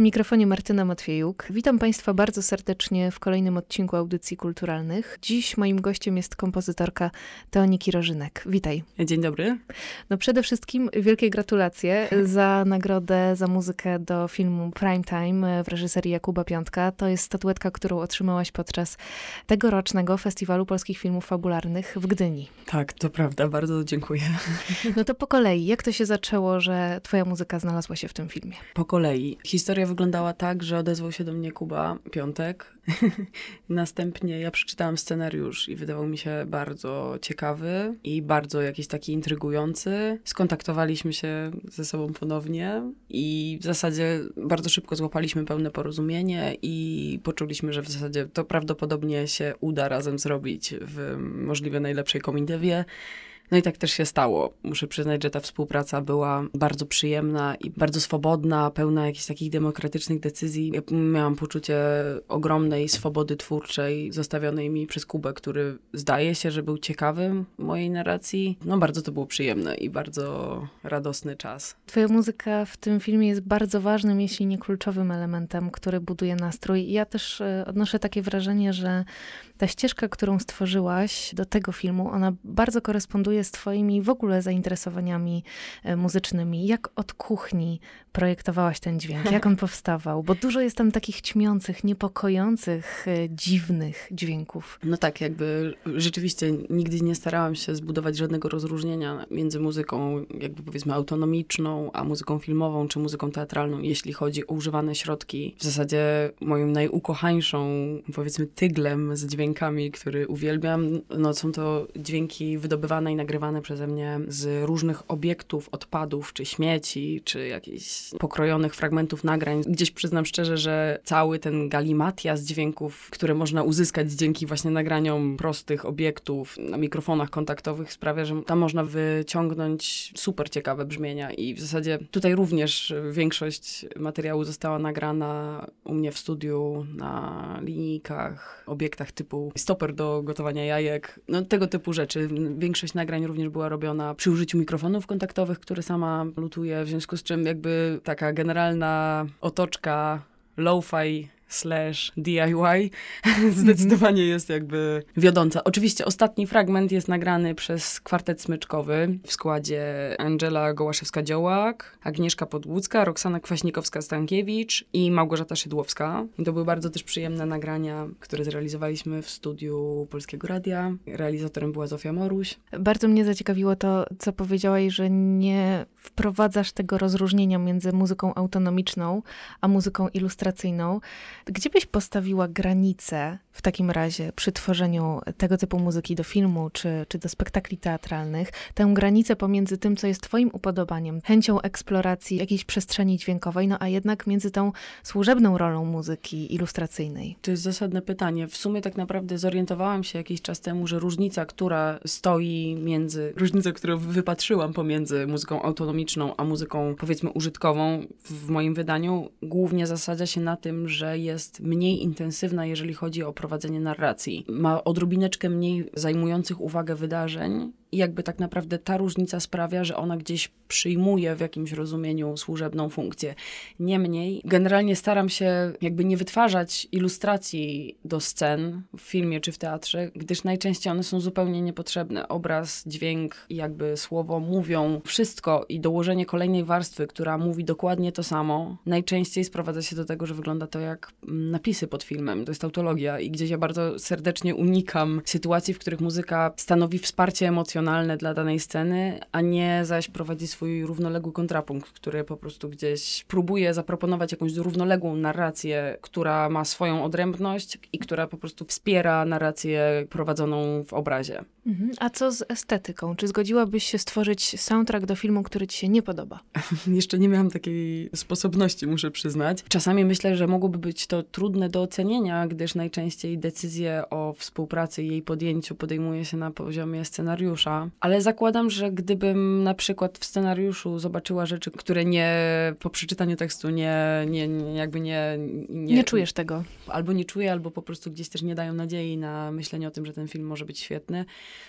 Przy mikrofonie Martyna Matwiejuk. Witam Państwa bardzo serdecznie w kolejnym odcinku Audycji Kulturalnych. Dziś moim gościem jest kompozytorka Teoniki Rożynek. Witaj. Dzień dobry. No przede wszystkim wielkie gratulacje za nagrodę za muzykę do filmu Prime Time w reżyserii Jakuba Piątka. To jest statuetka, którą otrzymałaś podczas tegorocznego Festiwalu Polskich Filmów Fabularnych w Gdyni. Tak, to prawda. Bardzo dziękuję. No to po kolei, jak to się zaczęło, że twoja muzyka znalazła się w tym filmie? Po kolei. Historia wyglądała tak, że odezwał się do mnie Kuba Piątek. Następnie ja przeczytałam scenariusz i wydawał mi się bardzo ciekawy i bardzo jakiś taki intrygujący. Skontaktowaliśmy się ze sobą ponownie i w zasadzie bardzo szybko złapaliśmy pełne porozumienie i poczuliśmy, że w zasadzie to prawdopodobnie się uda razem zrobić w możliwie najlepszej komitywie. No i tak też się stało. Muszę przyznać, że ta współpraca była bardzo przyjemna i bardzo swobodna, pełna jakichś takich demokratycznych decyzji. Ja miałam poczucie ogromnej swobody twórczej zostawionej mi przez Kubę, który zdaje się, że był ciekawy mojej narracji. No bardzo to było przyjemne i bardzo radosny czas. Twoja muzyka w tym filmie jest bardzo ważnym, jeśli nie kluczowym elementem, który buduje nastrój. Ja też e, odnoszę takie wrażenie, że ta ścieżka, którą stworzyłaś do tego filmu, ona bardzo koresponduje z Twoimi w ogóle zainteresowaniami e, muzycznymi. Jak od kuchni projektowałaś ten dźwięk? Jak on powstawał? Bo dużo jest tam takich ćmiących, niepokojących, e, dziwnych dźwięków. No tak, jakby rzeczywiście nigdy nie starałam się zbudować żadnego rozróżnienia między muzyką, jakby powiedzmy autonomiczną, a muzyką filmową czy muzyką teatralną, jeśli chodzi o używane środki. W zasadzie moim najukochańszą, powiedzmy, tyglem z dźwiękami, który uwielbiam, no są to dźwięki wydobywane i nagrywane przeze mnie z różnych obiektów, odpadów, czy śmieci, czy jakichś pokrojonych fragmentów nagrań. Gdzieś przyznam szczerze, że cały ten galimatias dźwięków, które można uzyskać dzięki właśnie nagraniom prostych obiektów na mikrofonach kontaktowych sprawia, że tam można wyciągnąć super ciekawe brzmienia i w zasadzie tutaj również większość materiału została nagrana u mnie w studiu na linijkach, obiektach typu stoper do gotowania jajek, no tego typu rzeczy. Większość nagrań również była robiona przy użyciu mikrofonów kontaktowych, które sama lutuję, w związku z czym jakby taka generalna otoczka lo-fi slash DIY zdecydowanie jest jakby wiodąca. Oczywiście ostatni fragment jest nagrany przez kwartet smyczkowy w składzie Angela Gołaszewska-Dziołak, Agnieszka Podłucka, Roxana Kwaśnikowska-Stankiewicz i Małgorzata Szydłowska. I to były bardzo też przyjemne nagrania, które zrealizowaliśmy w studiu Polskiego Radia. Realizatorem była Zofia Moruś. Bardzo mnie zaciekawiło to, co powiedziałaś, że nie wprowadzasz tego rozróżnienia między muzyką autonomiczną, a muzyką ilustracyjną. Gdzie byś postawiła granicę w takim razie przy tworzeniu tego typu muzyki do filmu czy, czy do spektakli teatralnych? Tę granicę pomiędzy tym, co jest Twoim upodobaniem, chęcią eksploracji jakiejś przestrzeni dźwiękowej, no a jednak między tą służebną rolą muzyki ilustracyjnej? To jest zasadne pytanie. W sumie tak naprawdę zorientowałam się jakiś czas temu, że różnica, która stoi między, różnica, którą wypatrzyłam pomiędzy muzyką autonomiczną a muzyką powiedzmy użytkową w moim wydaniu, głównie zasadza się na tym, że jest jest mniej intensywna, jeżeli chodzi o prowadzenie narracji. Ma odrobineczkę mniej zajmujących uwagę wydarzeń i jakby tak naprawdę ta różnica sprawia, że ona gdzieś przyjmuje w jakimś rozumieniu służebną funkcję. Niemniej, generalnie staram się jakby nie wytwarzać ilustracji do scen w filmie czy w teatrze, gdyż najczęściej one są zupełnie niepotrzebne. Obraz, dźwięk jakby słowo mówią wszystko i dołożenie kolejnej warstwy, która mówi dokładnie to samo, najczęściej sprowadza się do tego, że wygląda to jak mm, napisy pod filmem. To jest tautologia i gdzieś ja bardzo serdecznie unikam sytuacji, w których muzyka stanowi wsparcie emocjonalne dla danej sceny, a nie zaś prowadzi swój równoległy kontrapunkt, który po prostu gdzieś próbuje zaproponować jakąś równoległą narrację, która ma swoją odrębność i która po prostu wspiera narrację prowadzoną w obrazie. Mhm. A co z estetyką? Czy zgodziłabyś się stworzyć soundtrack do filmu, który ci się nie podoba? Jeszcze nie miałam takiej sposobności, muszę przyznać. Czasami myślę, że mogłoby być to trudne do ocenienia, gdyż najczęściej decyzje o współpracy i jej podjęciu podejmuje się na poziomie scenariusza. Ale zakładam, że gdybym na przykład w scenariuszu zobaczyła rzeczy, które nie po przeczytaniu tekstu nie, nie, nie jakby nie, nie... Nie czujesz tego. Albo nie czuję, albo po prostu gdzieś też nie dają nadziei na myślenie o tym, że ten film może być świetny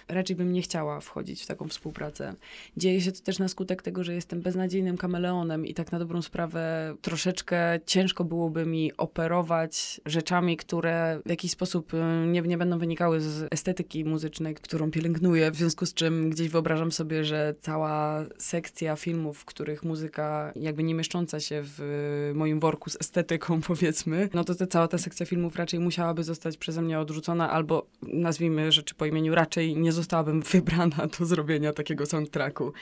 raczej bym nie chciała wchodzić w taką współpracę. Dzieje się to też na skutek tego, że jestem beznadziejnym kameleonem i tak na dobrą sprawę troszeczkę ciężko byłoby mi operować rzeczami, które w jakiś sposób y, nie, nie będą wynikały z estetyki muzycznej, którą pielęgnuję, w związku z czym gdzieś wyobrażam sobie, że cała sekcja filmów, w których muzyka jakby nie mieszcząca się w moim worku z estetyką, powiedzmy, no to, to cała ta sekcja filmów raczej musiałaby zostać przeze mnie odrzucona, albo nazwijmy rzeczy po imieniu, raczej nie zostałabym wybrana do zrobienia takiego soundtracku.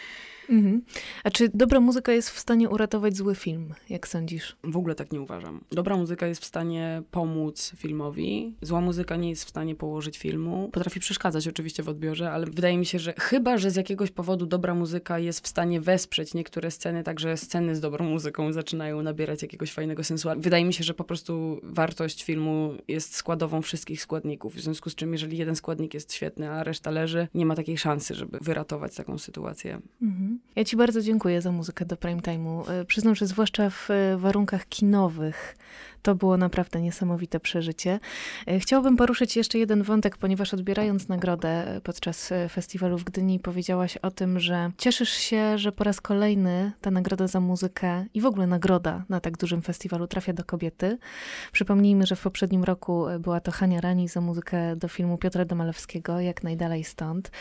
Mhm. A czy dobra muzyka jest w stanie uratować zły film, jak sądzisz? W ogóle tak nie uważam. Dobra muzyka jest w stanie pomóc filmowi, zła muzyka nie jest w stanie położyć filmu. Potrafi przeszkadzać oczywiście w odbiorze, ale wydaje mi się, że chyba, że z jakiegoś powodu dobra muzyka jest w stanie wesprzeć niektóre sceny, także sceny z dobrą muzyką zaczynają nabierać jakiegoś fajnego sensu. Wydaje mi się, że po prostu wartość filmu jest składową wszystkich składników, w związku z czym jeżeli jeden składnik jest świetny, a reszta leży, nie ma takiej szansy, żeby wyratować taką sytuację. Mhm. Ja Ci bardzo dziękuję za muzykę do prime time'u. E, przyznam, że zwłaszcza w e, warunkach kinowych to było naprawdę niesamowite przeżycie. E, chciałabym poruszyć jeszcze jeden wątek, ponieważ odbierając nagrodę podczas festiwalu w Gdyni powiedziałaś o tym, że cieszysz się, że po raz kolejny ta nagroda za muzykę i w ogóle nagroda na tak dużym festiwalu trafia do kobiety. Przypomnijmy, że w poprzednim roku była to Hania Rani za muzykę do filmu Piotra Domalewskiego, Jak najdalej stąd.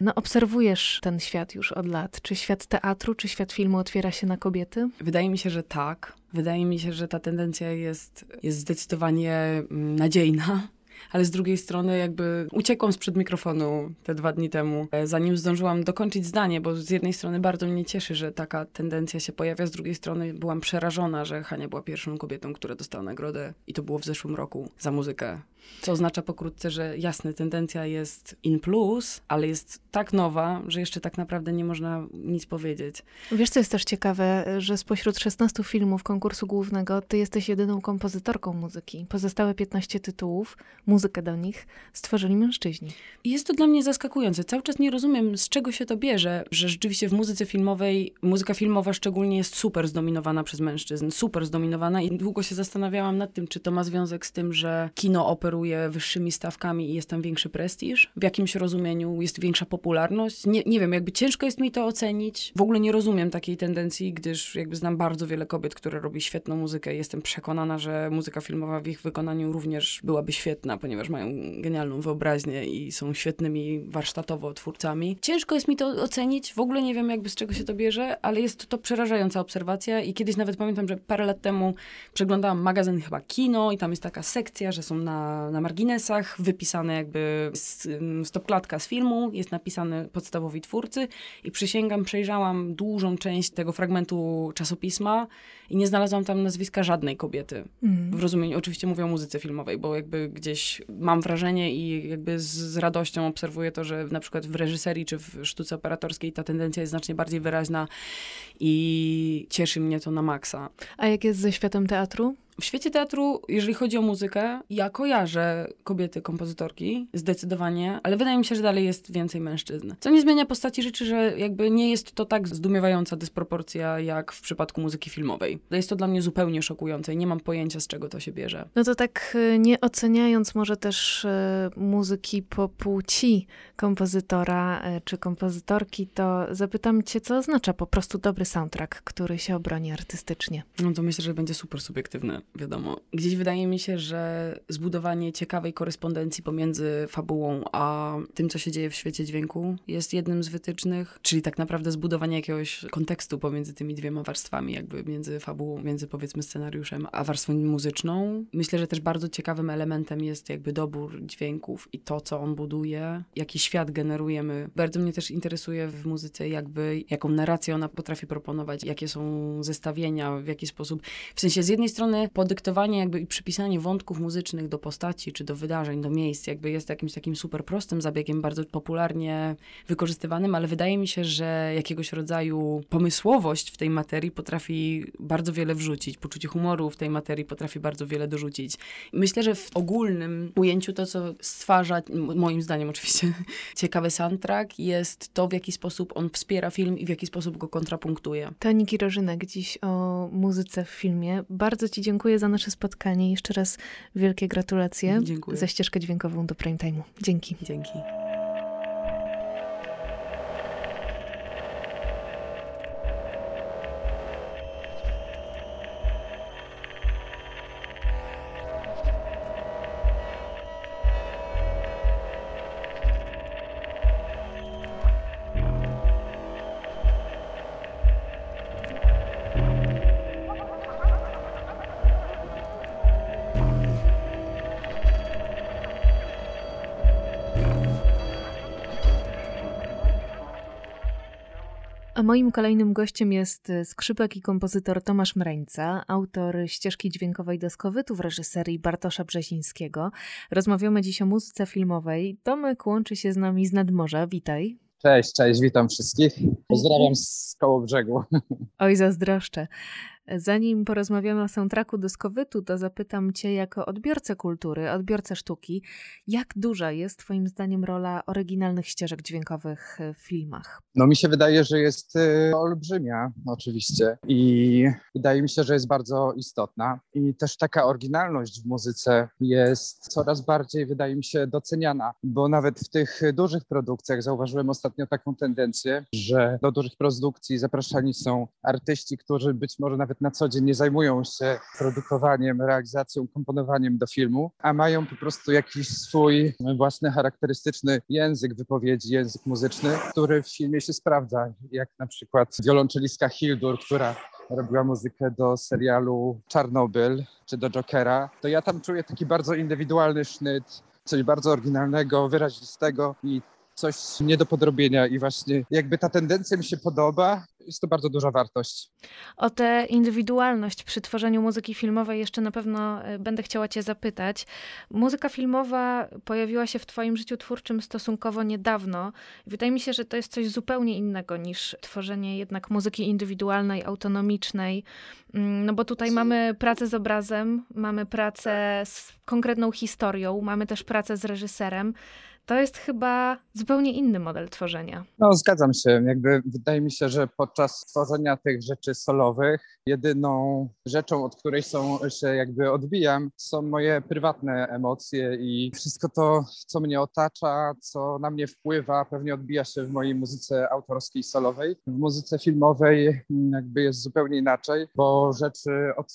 No obserwujesz ten świat już od lat. Czy świat teatru, czy świat filmu otwiera się na kobiety? Wydaje mi się, że tak. Wydaje mi się, że ta tendencja jest, jest zdecydowanie mm, nadziejna ale z drugiej strony jakby uciekłam sprzed mikrofonu te dwa dni temu, e, zanim zdążyłam dokończyć zdanie, bo z jednej strony bardzo mnie cieszy, że taka tendencja się pojawia, z drugiej strony byłam przerażona, że Hania była pierwszą kobietą, która dostała nagrodę i to było w zeszłym roku za muzykę. Co oznacza pokrótce, że jasne, tendencja jest in plus, ale jest tak nowa, że jeszcze tak naprawdę nie można nic powiedzieć. Wiesz, co jest też ciekawe, że spośród 16 filmów konkursu głównego, ty jesteś jedyną kompozytorką muzyki. Pozostałe 15 tytułów muzykę do nich stworzyli mężczyźni. I jest to dla mnie zaskakujące. Cały czas nie rozumiem, z czego się to bierze, że rzeczywiście w muzyce filmowej, muzyka filmowa szczególnie jest super zdominowana przez mężczyzn, super zdominowana i długo się zastanawiałam nad tym, czy to ma związek z tym, że kino operuje wyższymi stawkami i jest tam większy prestiż, w jakimś rozumieniu jest większa popularność. Nie, nie wiem, jakby ciężko jest mi to ocenić. W ogóle nie rozumiem takiej tendencji, gdyż jakby znam bardzo wiele kobiet, które robi świetną muzykę i jestem przekonana, że muzyka filmowa w ich wykonaniu również byłaby świetna ponieważ mają genialną wyobraźnię i są świetnymi warsztatowo twórcami. Ciężko jest mi to ocenić, w ogóle nie wiem jakby z czego się to bierze, ale jest to przerażająca obserwacja i kiedyś nawet pamiętam, że parę lat temu przeglądałam magazyn chyba Kino i tam jest taka sekcja, że są na, na marginesach wypisane jakby stopklatka z filmu, jest napisane podstawowi twórcy i przysięgam, przejrzałam dużą część tego fragmentu czasopisma i nie znalazłam tam nazwiska żadnej kobiety. Mm. W rozumieniu, oczywiście mówię o muzyce filmowej, bo jakby gdzieś mam wrażenie i jakby z, z, radością obserwuję to, że na przykład w reżyserii czy w sztuce operatorskiej ta tendencja jest znacznie bardziej wyraźna i cieszy mnie to na maksa. A jak jest ze światem teatru? W świecie teatru, jeżeli chodzi o muzykę, ja kojarzę kobiety kompozytorki, zdecydowanie, ale wydaje mi się, że dalej jest więcej mężczyzn. Co nie zmienia postaci rzeczy, że jakby nie jest to tak zdumiewająca dysproporcja jak w przypadku muzyki filmowej. Jest to dla mnie zupełnie szokujące i nie mam pojęcia, z czego to się bierze. No to tak y, nie oceniając może też y, muzyki po płci kompozytora y, czy kompozytorki, to zapytam cię, co oznacza po prostu dobry soundtrack, który się obroni artystycznie? No to myślę, że będzie super subiektywne wiadomo. Gdzieś wydaje mi się, że zbudowanie ciekawej korespondencji pomiędzy fabułą a tym, co się dzieje w świecie dźwięku jest jednym z wytycznych, czyli tak naprawdę zbudowanie jakiegoś kontekstu pomiędzy tymi dwiema warstwami, jakby między fabułą, między powiedzmy scenariuszem, a warstwą muzyczną. Myślę, że też bardzo ciekawym elementem jest jakby dobór dźwięków i to, co on buduje, jaki świat generujemy. Bardzo mnie też interesuje w muzyce jakby, jaką narrację ona potrafi proponować, jakie są zestawienia, w jaki sposób. W sensie z jednej strony podyktowanie jakby i przypisanie wątków muzycznych do postaci, czy do wydarzeń, do miejsc, jakby jest jakimś takim super prostym zabiegiem, bardzo popularnie wykorzystywanym, ale wydaje mi się, że jakiegoś rodzaju pomysłowość w tej materii potrafi bardzo wiele wrzucić, poczucie humoru w tej materii potrafi bardzo wiele dorzucić. Myślę, że w ogólnym ujęciu to, co stwarza, moim zdaniem oczywiście, ciekawy soundtrack, jest to, w jaki sposób on wspiera film i w jaki sposób go kontrapunktuje. To Niki dziś o muzyce w filmie. Bardzo Ci dziękuję za nasze spotkanie. Jeszcze raz wielkie gratulacje Dziękuję. za ścieżkę dźwiękową do prime time'u. Dzięki. Dzięki. Moim kolejnym gościem jest e, skrzypek i kompozytor Tomasz Mreńca, autor ścieżki dźwiękowej do skowytu w reżyserii Bartosza Brzezińskiego. Rozmawiamy dziś o muzyce filmowej. Tomek łączy się z nami z nadmorza. Witaj. Cześć, cześć, witam wszystkich. Pozdrawiam z koło brzegu. Oj, zazdroszczę. Zanim porozmawiamy o soundtracku do Skowytu, to zapytam Cię jako odbiorcę kultury, odbiorcę sztuki, jak duża jest Twoim zdaniem rola oryginalnych ścieżek dźwiękowych w filmach? No mi się wydaje, że jest y, olbrzymia oczywiście. I wydaje mi się, że jest bardzo istotna. I też taka oryginalność w muzyce jest coraz bardziej, wydaje mi się, doceniana, bo nawet w tych dużych produkcjach zauważyłem ostatnio taką tendencję, że do dużych produkcji zapraszani są artyści, którzy być może nawet na co dzień nie zajmują się produkowaniem, realizacją, komponowaniem do filmu, a mają po prostu jakiś swój własny charakterystyczny język wypowiedzi, język muzyczny, który w filmie się sprawdza, jak na przykład wiolonczelistka Hildur, która robiła muzykę do serialu Czarnobyl czy do Jokera, to ja tam czuję taki bardzo indywidualny sznyt, coś bardzo oryginalnego, wyrazistego i coś nie do podrobienia i właśnie jakby ta tendencja mi się podoba, jest to bardzo duża wartość. O tę indywidualność przy tworzeniu muzyki filmowej jeszcze na pewno e, będę chciała Cię zapytać. Muzyka filmowa pojawiła się w Twoim życiu twórczym stosunkowo niedawno. Wydaje mi się, że to jest coś zupełnie innego niż tworzenie jednak muzyki indywidualnej, autonomicznej. Mm, no bo tutaj mamy pracę z obrazem, mamy pracę z konkretną historią, mamy też pracę z reżyserem to jest chyba zupełnie inny model tworzenia. No, zgadzam się. Jakby wydaje mi się, że podczas tworzenia tych rzeczy solowych, jedyną rzeczą, od której są, się jakby odbijam, są moje prywatne emocje i wszystko to, co mnie otacza, co na mnie wpływa, pewnie odbija się w mojej muzyce autorskiej solowej. W muzyce filmowej jakby jest zupełnie inaczej, bo rzeczy, od,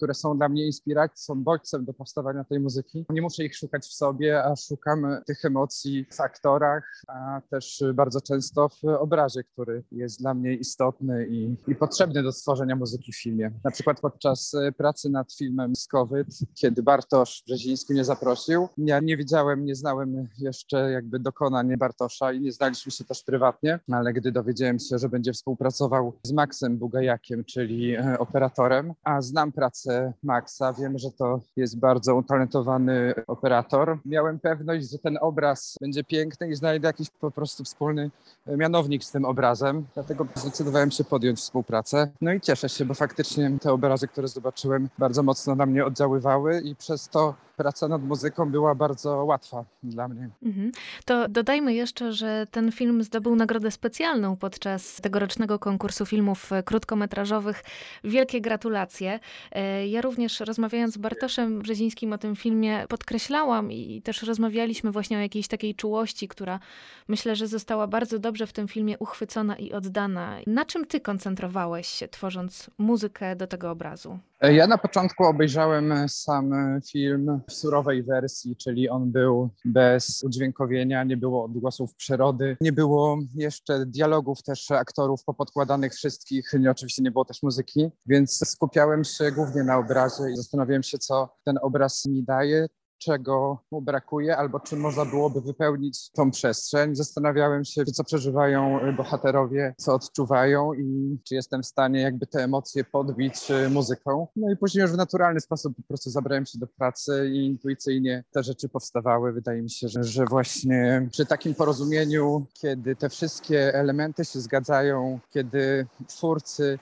które są dla mnie inspiracją, są bodźcem do powstawania tej muzyki. Nie muszę ich szukać w sobie, a szukam tych emocji w aktorach, a też bardzo często w obrazie, który jest dla mnie istotny i, i potrzebny do stworzenia muzyki w filmie. Na przykład podczas e, pracy nad filmem Skowyt, kiedy Bartosz Brzeziński mnie zaprosił, ja nie widziałem, nie znałem jeszcze jakby dokonań Bartosza i nie znaliśmy się też prywatnie, ale gdy dowiedziałem się, że będzie współpracował z Maxem Bugajakiem, czyli e, operatorem, a znam pracę Maxa, wiem, że to jest bardzo utalentowany operator, miałem pewność, że ten obraz będzie piękny i znajdę jakiś po prostu wspólny e, mianownik z tym obrazem. Dlatego zdecydowałem się podjąć współpracę. No i cieszę się, bo faktycznie te obrazy, które zobaczyłem, bardzo mocno na mnie oddziaływały i przez to praca nad muzyką była bardzo łatwa dla mnie. Mhm. To dodajmy jeszcze, że ten film zdobył nagrodę specjalną podczas tegorocznego konkursu filmów krótkometrażowych. Wielkie gratulacje. Ja również rozmawiając z Bartoszem Brzezińskim o tym filmie podkreślałam i też rozmawialiśmy właśnie o jakiejś takiej czułości, która myślę, że została bardzo dobrze w tym filmie uchwycona i oddana. Na czym ty koncentrowałeś się tworząc muzykę do tego obrazu? E, ja na początku obejrzałem sam film w surowej wersji, czyli on był bez udźwiękowienia, nie było odgłosów przyrody, nie było jeszcze dialogów też aktorów popodkładanych wszystkich, nie, oczywiście nie było też muzyki, więc skupiałem się głównie na obrazie i zastanawiałem się, co ten obraz mi daje. Czego mu brakuje, albo czy można byłoby wypełnić tą przestrzeń. Zastanawiałem się, co przeżywają bohaterowie, co odczuwają i czy jestem w stanie jakby te emocje podbić y, muzyką. No i później już w naturalny sposób po prostu zabrałem się do pracy i intuicyjnie te rzeczy powstawały. Wydaje mi się, że, że właśnie przy takim porozumieniu, kiedy te wszystkie elementy się zgadzają, kiedy twórcy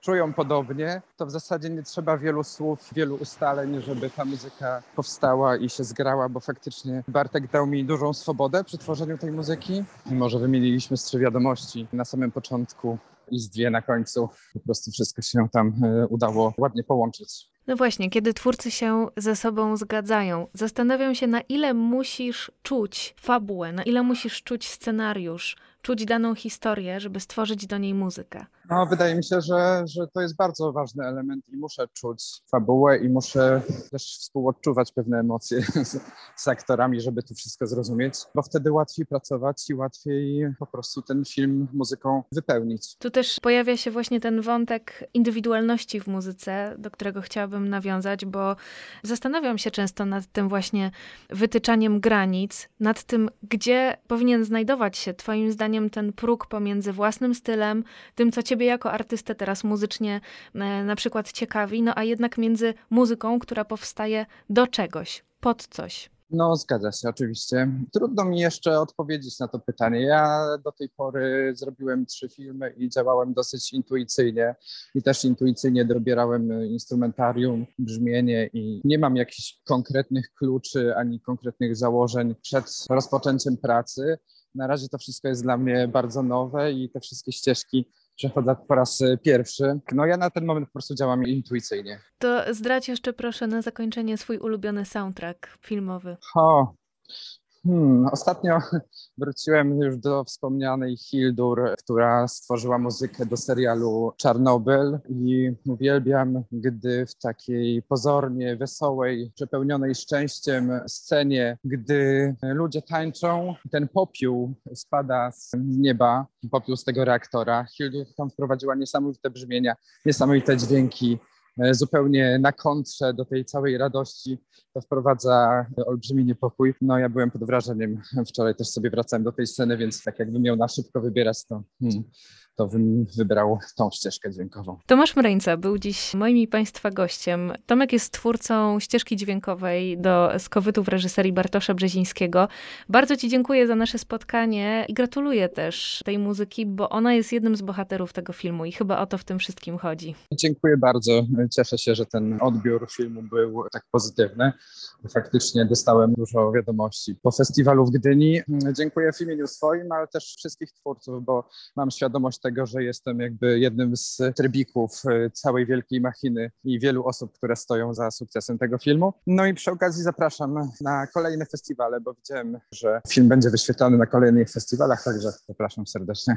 czują podobnie, to w zasadzie nie trzeba wielu słów, wielu ustaleń, żeby ta muzyka powstała i się zgrała, bo faktycznie Bartek dał mi dużą swobodę przy tworzeniu tej muzyki. Mimo, że wymieniliśmy z trzy wiadomości na samym początku i z dwie na końcu. Po prostu wszystko się tam e, udało ładnie połączyć. No właśnie, kiedy twórcy się ze sobą zgadzają, zastanawiam się, na ile musisz czuć fabułę, na ile musisz czuć scenariusz, czuć daną historię, żeby stworzyć do niej muzykę. No, wydaje mi się, że, że to jest bardzo ważny element i muszę czuć fabułę i muszę też współodczuwać pewne emocje z, z aktorami, żeby to wszystko zrozumieć, bo wtedy łatwiej pracować i łatwiej po prostu ten film muzyką wypełnić. Tu też pojawia się właśnie ten wątek indywidualności w muzyce, do którego chciałabym nawiązać, bo zastanawiam się często nad tym właśnie wytyczaniem granic, nad tym, gdzie powinien znajdować się Twoim zdaniem ten próg pomiędzy własnym stylem, tym, co Ciebie jako artystę teraz muzycznie e, na przykład ciekawi, no a jednak między muzyką, która powstaje do czegoś, pod coś. No, zgadza się, oczywiście. Trudno mi jeszcze odpowiedzieć na to pytanie. Ja do tej pory zrobiłem trzy filmy i działałem dosyć intuicyjnie i też intuicyjnie dobierałem instrumentarium, brzmienie i nie mam jakichś konkretnych kluczy ani konkretnych założeń przed rozpoczęciem pracy. Na razie to wszystko jest dla mnie bardzo nowe i te wszystkie ścieżki przechodzę po raz e, pierwszy. No ja na ten moment po prostu działam intuicyjnie. To zdradź jeszcze proszę na zakończenie swój ulubiony soundtrack filmowy. O, Hmm, ostatnio wróciłem już do wspomnianej Hildur, która stworzyła muzykę do serialu Czarnobyl i uwielbiam, gdy w takiej pozornie wesołej, przepełnionej szczęściem scenie, gdy ludzie tańczą, ten popiół spada z nieba, popiół z tego reaktora. Hildur tam wprowadziła niesamowite brzmienia, niesamowite dźwięki, zupełnie na kontrze do tej całej radości, to wprowadza olbrzymi niepokój. No ja byłem pod wrażeniem, wczoraj też sobie wracałem do tej sceny, więc tak jakbym miał na szybko wybierać, to hmm, to bym wybrał tą ścieżkę dźwiękową. Tomasz Mreńca był dziś moim i Państwa gościem. Tomek jest twórcą ścieżki dźwiękowej do skowytów reżyserii Bartosza Brzezińskiego. Bardzo Ci dziękuję za nasze spotkanie i gratuluję też tej muzyki, bo ona jest jednym z bohaterów tego filmu i chyba o to w tym wszystkim chodzi. Dziękuję bardzo. Cieszę się, że ten odbiór filmu był tak pozytywny. Faktycznie dostałem dużo wiadomości po festiwalu w Gdyni. Dziękuję w imieniu swoim, ale też wszystkich twórców, bo mam świadomość tego, że jestem jakby jednym z trybików y, całej wielkiej machiny i wielu osób, które stoją za sukcesem tego filmu. No i przy okazji zapraszam na kolejne festiwale, bo widziałem, że film będzie wyświetlany na kolejnych festiwalach, także zapraszam serdecznie.